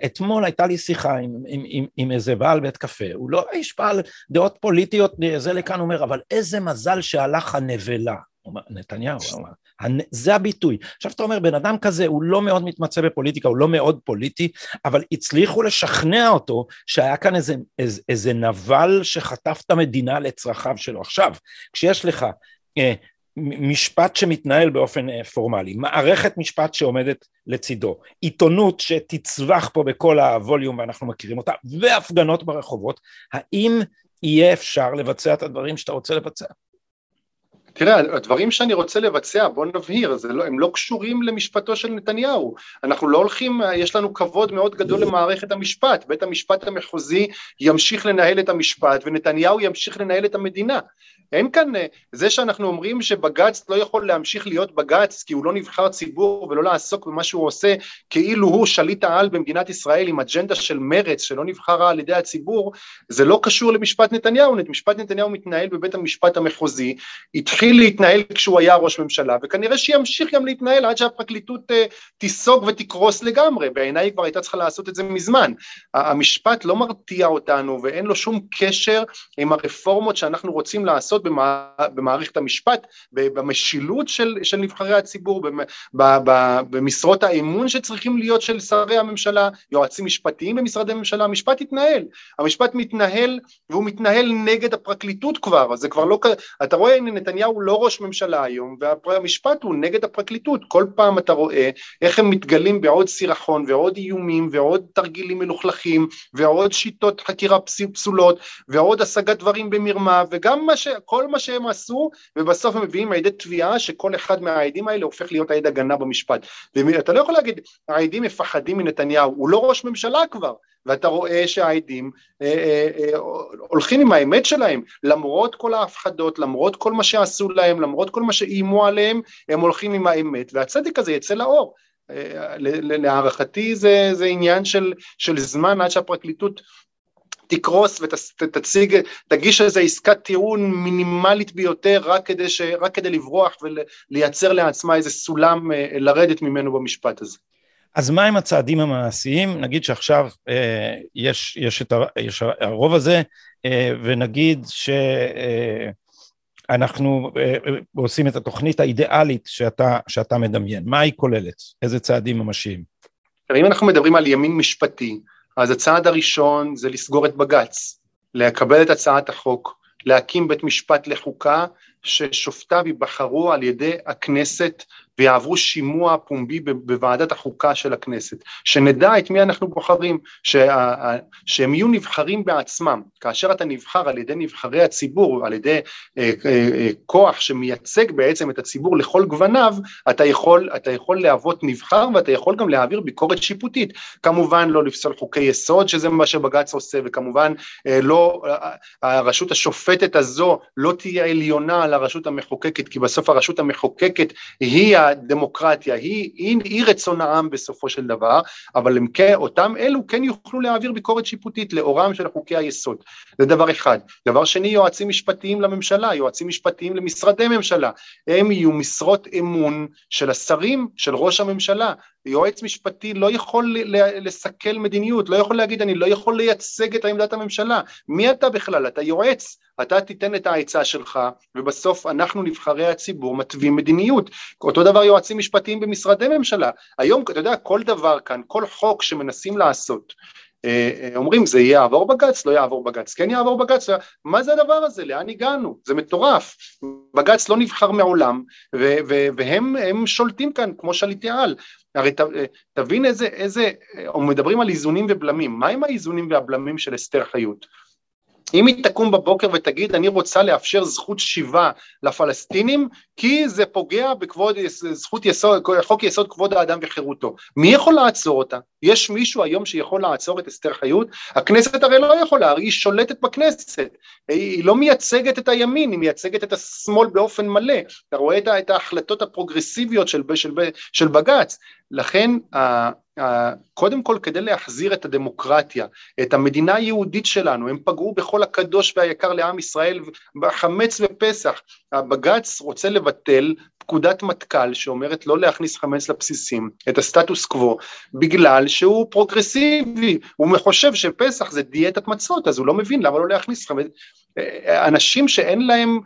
אתמול הייתה לי שיחה עם, עם, עם, עם איזה בעל בית קפה, הוא לא איש בעל דעות פוליטיות, זה לכאן, אומר, אבל איזה מזל שהלך הנבלה. נתניהו, זה הביטוי. עכשיו אתה אומר, בן אדם כזה הוא לא מאוד מתמצא בפוליטיקה, הוא לא מאוד פוליטי, אבל הצליחו לשכנע אותו שהיה כאן איזה, איזה, איזה נבל שחטף את המדינה לצרכיו שלו. עכשיו, כשיש לך אה, משפט שמתנהל באופן אה, פורמלי, מערכת משפט שעומדת לצידו, עיתונות שתצווח פה בכל הווליום ואנחנו מכירים אותה, והפגנות ברחובות, האם יהיה אפשר לבצע את הדברים שאתה רוצה לבצע? תראה, הדברים שאני רוצה לבצע, בוא נבהיר, לא, הם לא קשורים למשפטו של נתניהו. אנחנו לא הולכים, יש לנו כבוד מאוד גדול למערכת המשפט. בית המשפט המחוזי ימשיך לנהל את המשפט ונתניהו ימשיך לנהל את המדינה. אין כאן, אה, זה שאנחנו אומרים שבג"ץ לא יכול להמשיך להיות בג"ץ כי הוא לא נבחר ציבור ולא לעסוק במה שהוא עושה כאילו הוא שליט העל במדינת ישראל עם אג'נדה של מרץ שלא נבחרה על ידי הציבור, זה לא קשור למשפט נתניהו, משפט נתניהו מתנהל בבית המשפט המחוזי, התחיל להתנהל כשהוא היה ראש ממשלה, וכנראה שימשיך גם להתנהל עד שהפרקליטות אה, תיסוג ותקרוס לגמרי, בעיניי היא כבר הייתה צריכה לעשות את זה מזמן. המשפט לא מרתיע אותנו ואין לו שום קשר עם הרפורמות שאנחנו רוצים לעשות במערכת המשפט, במשילות של, של נבחרי הציבור, במשרות האמון שצריכים להיות של שרי הממשלה, יועצים משפטיים במשרדי ממשלה, המשפט יתנהל, המשפט מתנהל והוא מתנהל נגד הפרקליטות כבר, זה כבר לא, אתה רואה הנה נתניהו לא ראש ממשלה היום והמשפט הוא נגד הפרקליטות, כל פעם אתה רואה איך הם מתגלים בעוד סירחון ועוד איומים ועוד תרגילים מלוכלכים ועוד שיטות חקירה פסולות ועוד השגת דברים במרמה וגם מה ש... כל מה שהם עשו ובסוף הם מביאים עדי תביעה שכל אחד מהעדים האלה הופך להיות עד הגנה במשפט. ואתה לא יכול להגיד העדים מפחדים מנתניהו, הוא לא ראש ממשלה כבר. ואתה רואה שהעדים אה, אה, אה, הולכים עם האמת שלהם, למרות כל ההפחדות, למרות כל מה שעשו להם, למרות כל מה שאיימו עליהם, הם הולכים עם האמת, והצדק הזה יצא לאור. אה, להערכתי זה, זה עניין של, של זמן עד שהפרקליטות תקרוס ותציג, תגיש איזו עסקת טיעון מינימלית ביותר רק כדי, ש, רק כדי לברוח ולייצר לעצמה איזה סולם אה, לרדת ממנו במשפט הזה. אז מה הם הצעדים המעשיים? נגיד שעכשיו אה, יש, יש את יש הרוב הזה, אה, ונגיד שאנחנו אה, אה, עושים את התוכנית האידיאלית שאתה, שאתה מדמיין. מה היא כוללת? איזה צעדים ממשיים? אם אנחנו מדברים על ימין משפטי, אז הצעד הראשון זה לסגור את בג"ץ, לקבל את הצעת החוק, להקים בית משפט לחוקה ששופטיו ייבחרו על ידי הכנסת ויעברו שימוע פומבי בוועדת החוקה של הכנסת, שנדע את מי אנחנו בוחרים, שה, שהם יהיו נבחרים בעצמם, כאשר אתה נבחר על ידי נבחרי הציבור, על ידי אה, אה, אה, כוח שמייצג בעצם את הציבור לכל גווניו, אתה יכול, אתה יכול להוות נבחר ואתה יכול גם להעביר ביקורת שיפוטית, כמובן לא לפסול חוקי יסוד שזה מה שבג"ץ עושה, וכמובן אה, לא, הרשות השופטת הזו לא תהיה עליונה על הרשות המחוקקת, כי בסוף הרשות המחוקקת היא הדמוקרטיה, היא, היא, היא רצון העם בסופו של דבר, אבל הם כן, אותם אלו כן יוכלו להעביר ביקורת שיפוטית לאורם של חוקי היסוד, זה דבר אחד. דבר שני, יועצים משפטיים לממשלה, יועצים משפטיים למשרדי ממשלה, הם יהיו משרות אמון של השרים, של ראש הממשלה, יועץ משפטי לא יכול לסכל מדיניות, לא יכול להגיד אני לא יכול לייצג את עמדת הממשלה, מי אתה בכלל? אתה יועץ, אתה תיתן את העצה שלך ובסוף אנחנו נבחרי הציבור מתווים מדיניות, אותו דבר יועצים משפטיים במשרדי ממשלה, היום אתה יודע כל דבר כאן, כל חוק שמנסים לעשות אה, אה, אומרים זה יעבור בג"ץ, לא יעבור בג"ץ, כן יעבור בג"ץ, מה זה הדבר הזה, לאן הגענו, זה מטורף, בג"ץ לא נבחר מעולם והם שולטים כאן כמו שליטי על, הרי ת, אה, תבין איזה, איזה, או מדברים על איזונים ובלמים, מה עם האיזונים והבלמים של אסתר חיות? אם היא תקום בבוקר ותגיד אני רוצה לאפשר זכות שיבה לפלסטינים כי זה פוגע בכבוד זכות יסוד, חוק יסוד כבוד האדם וחירותו, מי יכול לעצור אותה? יש מישהו היום שיכול לעצור את אסתר חיות? הכנסת הרי לא יכולה, הרי היא שולטת בכנסת, היא לא מייצגת את הימין, היא מייצגת את השמאל באופן מלא, אתה רואה את ההחלטות הפרוגרסיביות של, של, של בג"ץ, לכן קודם כל כדי להחזיר את הדמוקרטיה, את המדינה היהודית שלנו, הם פגעו בכל הקדוש והיקר לעם ישראל, חמץ ופסח, הבג"ץ רוצה לבטל פקודת מטכ"ל שאומרת לא להכניס חמץ לבסיסים, את הסטטוס קוו, בגלל שהוא פרוגרסיבי, הוא חושב שפסח זה דיאטת מצות, אז הוא לא מבין למה לא להכניס חמץ, אנשים שאין להם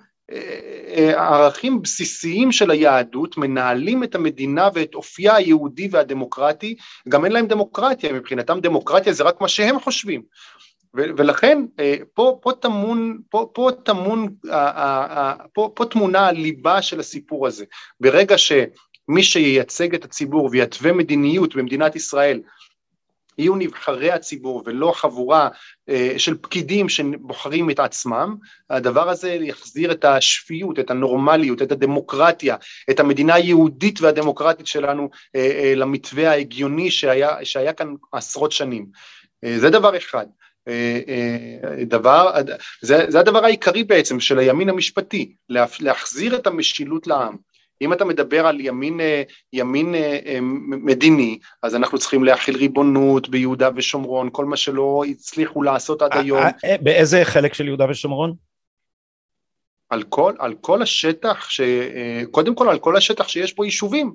ערכים בסיסיים של היהדות מנהלים את המדינה ואת אופייה היהודי והדמוקרטי, גם אין להם דמוקרטיה, מבחינתם דמוקרטיה זה רק מה שהם חושבים. ולכן אה, פה, פה טמון, פה, פה טמון, פה, פה תמונה הליבה של הסיפור הזה. ברגע שמי שייצג את הציבור ויתווה מדיניות במדינת ישראל יהיו נבחרי הציבור ולא חבורה אה, של פקידים שבוחרים את עצמם, הדבר הזה יחזיר את השפיות, את הנורמליות, את הדמוקרטיה, את המדינה היהודית והדמוקרטית שלנו אה, אה, למתווה ההגיוני שהיה, שהיה כאן עשרות שנים. זה דבר אחד. דבר, זה, זה הדבר העיקרי בעצם של הימין המשפטי, להחזיר את המשילות לעם. אם אתה מדבר על ימין, אה, ימין אה, אה, מדיני, אז אנחנו צריכים להכיל ריבונות ביהודה ושומרון, כל מה שלא הצליחו לעשות עד היום. באיזה חלק של יהודה ושומרון? על כל, על כל השטח, ש, קודם כל על כל השטח שיש בו יישובים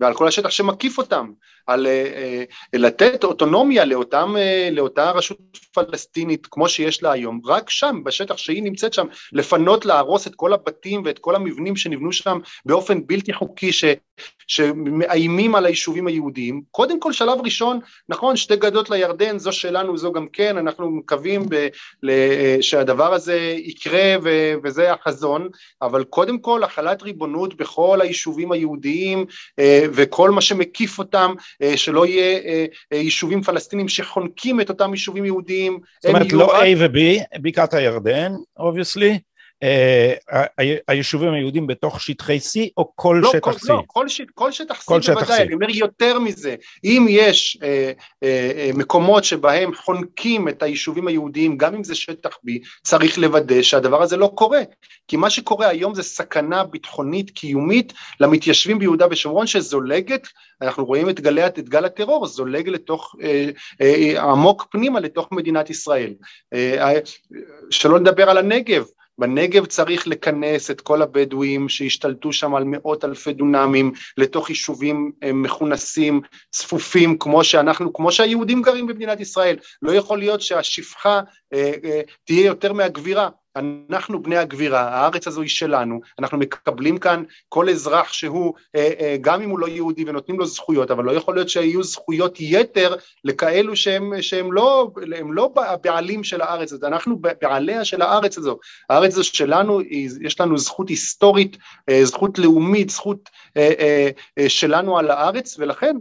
ועל כל השטח שמקיף אותם, על אה, אה, לתת אוטונומיה לאותם, לאותה רשות פלסטינית כמו שיש לה היום, רק שם, בשטח שהיא נמצאת שם, לפנות, להרוס את כל הבתים ואת כל המבנים שנבנו שם באופן בלתי חוקי ש, שמאיימים על היישובים היהודיים, קודם כל שלב ראשון, נכון, שתי גדות לירדן, זו שלנו, זו גם כן, אנחנו מקווים ב, ל, שהדבר הזה יקרה ו, וזה החזון, אבל קודם כל החלת ריבונות בכל היישובים היהודיים אה, וכל מה שמקיף אותם, אה, שלא יהיה אה, יישובים פלסטינים שחונקים את אותם יישובים יהודיים. זאת אומרת לא A ו-B, בקעת הירדן, obviously, אה, היישובים היהודים בתוך שטחי C או כל לא, שטח כל, C? לא, כל, ש, כל שטח C כל בוודאי, אני אומר יותר מזה, אם יש אה, אה, אה, מקומות שבהם חונקים את היישובים היהודיים, גם אם זה שטח B, צריך לוודא שהדבר הזה לא קורה, כי מה שקורה היום זה סכנה ביטחונית קיומית למתיישבים ביהודה ושומרון שזולגת, אנחנו רואים את, גלי, את גל הטרור, זולג לתוך, אה, אה, עמוק פנימה לתוך מדינת ישראל. אה, אה, שלא נדבר על הנגב, בנגב צריך לכנס את כל הבדואים שהשתלטו שם על מאות אלפי דונמים לתוך יישובים אה, מכונסים, צפופים, כמו שאנחנו, כמו שהיהודים גרים במדינת ישראל. לא יכול להיות שהשפחה אה, אה, תהיה יותר מהגבירה. אנחנו בני הגבירה, הארץ הזו היא שלנו, אנחנו מקבלים כאן כל אזרח שהוא, אה, אה, גם אם הוא לא יהודי ונותנים לו זכויות, אבל לא יכול להיות שיהיו זכויות יתר לכאלו שהם, שהם לא, לא הבעלים של הארץ הזאת, אנחנו בעליה של הארץ הזו, הארץ הזו שלנו, יש לנו זכות היסטורית, אה, זכות לאומית, זכות שלנו על הארץ, ולכן,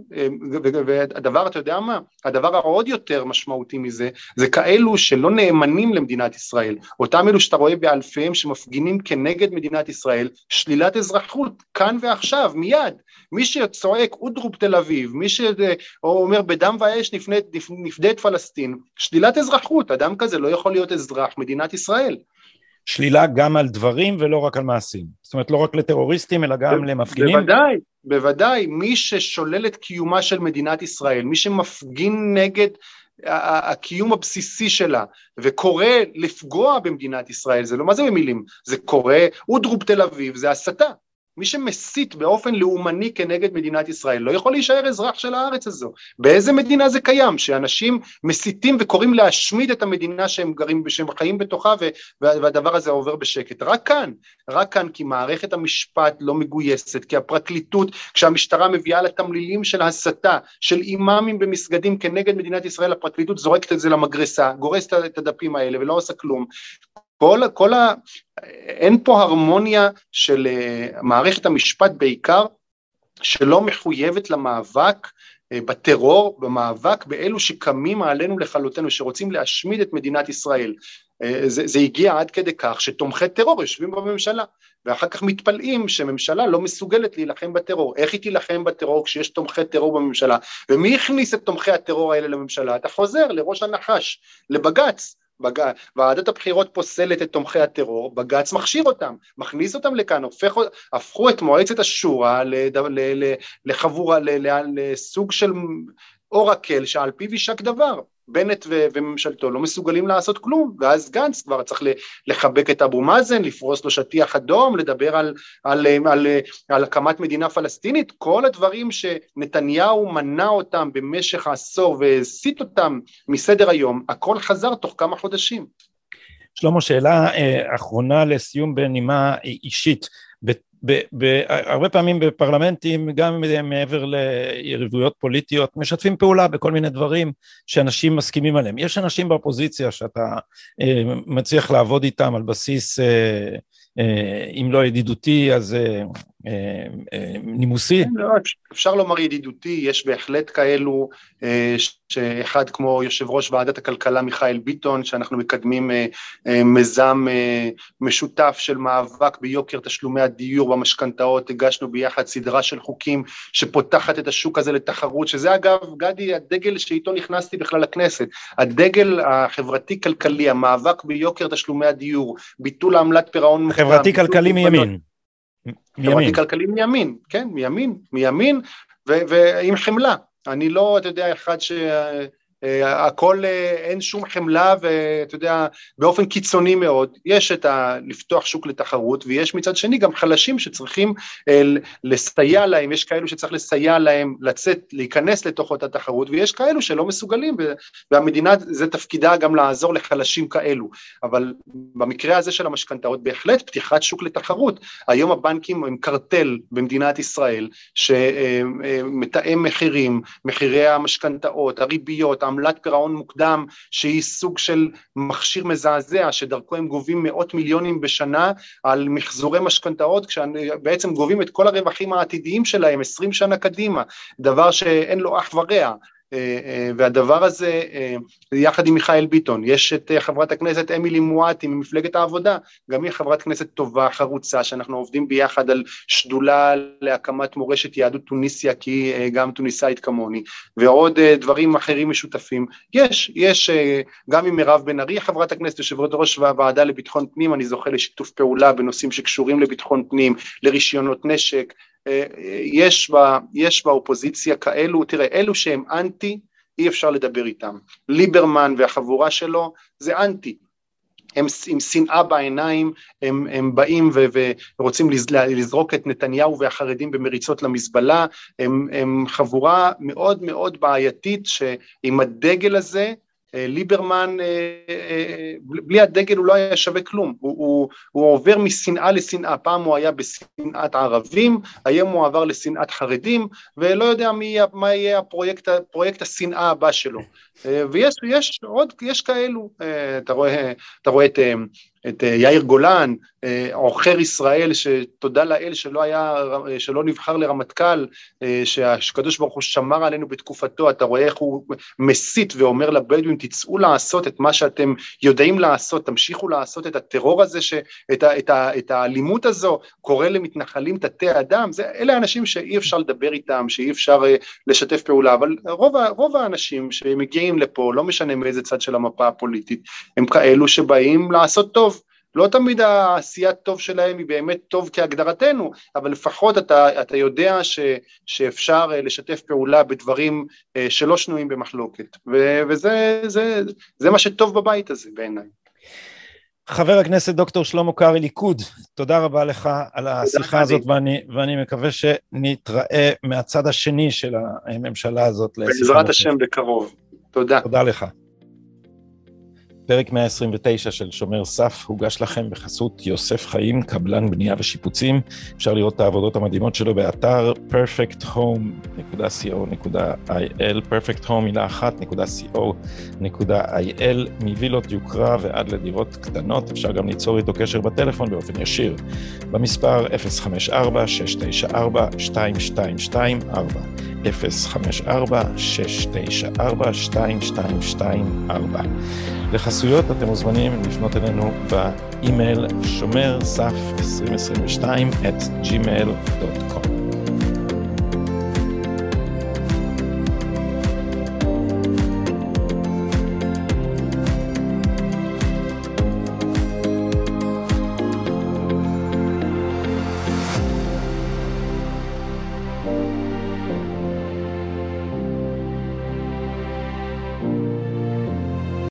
והדבר, אתה יודע מה, הדבר העוד יותר משמעותי מזה, זה כאלו שלא נאמנים למדינת ישראל, אותם אלו שאתה רואה באלפיהם שמפגינים כנגד מדינת ישראל, שלילת אזרחות, כאן ועכשיו, מיד. מי שצועק אודרוב תל אביב, מי שאומר בדם ואש נפדה את פלסטין, שלילת אזרחות, אדם כזה לא יכול להיות אזרח מדינת ישראל. שלילה גם על דברים ולא רק על מעשים. זאת אומרת, לא רק לטרוריסטים, אלא גם למפגינים. בוודאי, בוודאי. מי ששולל את קיומה של מדינת ישראל, מי שמפגין נגד הקיום הבסיסי שלה, וקורא לפגוע במדינת ישראל, זה לא מה זה במילים, זה קורא, אודרוב תל אביב, זה הסתה. מי שמסית באופן לאומני כנגד מדינת ישראל לא יכול להישאר אזרח של הארץ הזו. באיזה מדינה זה קיים? שאנשים מסיתים וקוראים להשמיד את המדינה שהם גרים, שהם חיים בתוכה והדבר הזה עובר בשקט. רק כאן, רק כאן כי מערכת המשפט לא מגויסת, כי הפרקליטות, כשהמשטרה מביאה לתמלילים של הסתה, של אימאמים במסגדים כנגד מדינת ישראל, הפרקליטות זורקת את זה למגרסה, גורסת את הדפים האלה ולא עושה כלום. כל, כל ה... אין פה הרמוניה של אה, מערכת המשפט בעיקר, שלא מחויבת למאבק אה, בטרור, במאבק באלו שקמים עלינו לכלותנו, שרוצים להשמיד את מדינת ישראל. אה, זה, זה הגיע עד כדי כך שתומכי טרור יושבים בממשלה, ואחר כך מתפלאים שממשלה לא מסוגלת להילחם בטרור. איך היא תילחם בטרור כשיש תומכי טרור בממשלה? ומי הכניס את תומכי הטרור האלה לממשלה? אתה חוזר לראש הנחש, לבג"ץ. בג... ועדת הבחירות פוסלת את תומכי הטרור, בג"ץ מכשיר אותם, מכניס אותם לכאן, הופך, הפכו את מועצת השורא לד... לחבורה, לסוג של אורקל שעל פיו יישק דבר. בנט ו- וממשלתו לא מסוגלים לעשות כלום, ואז גנץ כבר צריך לחבק את אבו מאזן, לפרוס לו שטיח אדום, לדבר על, על, על, על, על הקמת מדינה פלסטינית, כל הדברים שנתניהו מנע אותם במשך העשור והסיט אותם מסדר היום, הכל חזר תוך כמה חודשים. שלמה, שאלה אה, אחרונה לסיום בנימה אישית. הרבה פעמים בפרלמנטים, גם מעבר ליריבויות פוליטיות, משתפים פעולה בכל מיני דברים שאנשים מסכימים עליהם. יש אנשים באופוזיציה שאתה אה, מצליח לעבוד איתם על בסיס, אה, אה, אם לא ידידותי, אז נימוסי? כן, לא, אפשר לומר ידידותי, יש בהחלט כאלו, אה, שאחד כמו יושב ראש ועדת הכלכלה מיכאל ביטון, שאנחנו מקדמים מיזם משותף של מאבק ביוקר תשלומי הדיור במשכנתאות, הגשנו ביחד סדרה של חוקים שפותחת את השוק הזה לתחרות, שזה אגב, גדי, הדגל שאיתו נכנסתי בכלל לכנסת, הדגל החברתי-כלכלי, המאבק ביוקר תשלומי הדיור, ביטול עמלת פירעון חברתי-כלכלי מימין. חברתי כלכלי מימין, כן, מימין, מימין ועם חמלה. אני לא, אתה יודע, אחד ש... אה, הכל, אה, אין שום חמלה ואתה יודע, באופן קיצוני מאוד, יש את ה... לפתוח שוק לתחרות ויש מצד שני גם חלשים שצריכים אה, לסייע להם, יש כאלו שצריך לסייע להם לצאת, להיכנס לתוך אותה תחרות ויש כאלו שלא מסוגלים והמדינה זה תפקידה גם לעזור לחלשים כאלו, אבל במקרה הזה של המשכנתאות בהחלט פתיחת שוק לתחרות, היום הבנקים הם קרטל במדינת ישראל שמתאם מחירים, מחירי המשכנתאות, הריביות, עמלת פירעון מוקדם שהיא סוג של מכשיר מזעזע שדרכו הם גובים מאות מיליונים בשנה על מחזורי משכנתאות כשבעצם גובים את כל הרווחים העתידיים שלהם עשרים שנה קדימה, דבר שאין לו אח ורע והדבר הזה אה, יחד עם מיכאל ביטון, יש את חברת הכנסת אמילי מואטי ממפלגת העבודה, גם היא חברת כנסת טובה, חרוצה, שאנחנו עובדים ביחד על שדולה להקמת מורשת יהדות טוניסיה, כי היא גם טוניסאית כמוני, ועוד דברים אחרים משותפים. יש, יש גם עם מירב בן ארי, חברת הכנסת, יושבת ראש הוועדה לביטחון פנים, אני זוכה לשיתוף פעולה בנושאים שקשורים לביטחון פנים, לרישיונות נשק, יש, בה, יש באופוזיציה כאלו, תראה, אלו שהם אנטי, אי אפשר לדבר איתם. ליברמן והחבורה שלו זה אנטי. הם עם שנאה בעיניים, הם, הם באים ו, ורוצים לזרוק את נתניהו והחרדים במריצות למזבלה, הם, הם חבורה מאוד מאוד בעייתית שעם הדגל הזה אה, ליברמן, אה, אה, בלי הדגל הוא לא היה שווה כלום, הוא, הוא, הוא עובר משנאה לשנאה, פעם הוא היה בשנאת ערבים, היום הוא עבר לשנאת חרדים, ולא יודע מי, מה יהיה הפרויקט, פרויקט השנאה הבא שלו. ויש יש עוד, יש כאלו, אתה רואה, אתה רואה את את אה, יאיר גולן, אה, עוכר ישראל, שתודה לאל שלא היה, שלא נבחר לרמטכ"ל, אה, שהקדוש ברוך הוא שמר עלינו בתקופתו, אתה רואה איך הוא מסית ואומר לבדואים, תצאו לעשות את מה שאתם יודעים לעשות, תמשיכו לעשות את הטרור הזה, ש, את, ה, את, ה, את האלימות הזו, קורא למתנחלים תתי אדם, זה, אלה האנשים שאי אפשר לדבר איתם, שאי אפשר לשתף פעולה, אבל רוב, רוב האנשים שמגיעים לפה, לא משנה מאיזה צד של המפה הפוליטית, הם כאלו שבאים לעשות טוב. לא תמיד העשיית טוב שלהם היא באמת טוב כהגדרתנו, אבל לפחות אתה, אתה יודע ש, שאפשר אה, לשתף פעולה בדברים אה, שלא שנויים במחלוקת, ו, וזה זה, זה מה שטוב בבית הזה בעיניי. חבר הכנסת דוקטור שלמה קרעי ליכוד, תודה רבה לך על השיחה הזאת ואני, ואני מקווה שנתראה מהצד השני של הממשלה הזאת. בעזרת השם בקרוב, תודה. תודה לך. פרק 129 של שומר סף הוגש לכם בחסות יוסף חיים, קבלן בנייה ושיפוצים. אפשר לראות את העבודות המדהימות שלו באתר perfecthome.co.il, perfecthome מילה אחת, .co.il, מווילות יוקרה ועד לדירות קטנות. אפשר גם ליצור איתו קשר בטלפון באופן ישיר, במספר 054-694-2224, 054-694-2224. לחסויות אתם מוזמנים לפנות אלינו באימייל שומר סף 2022 את gmail.com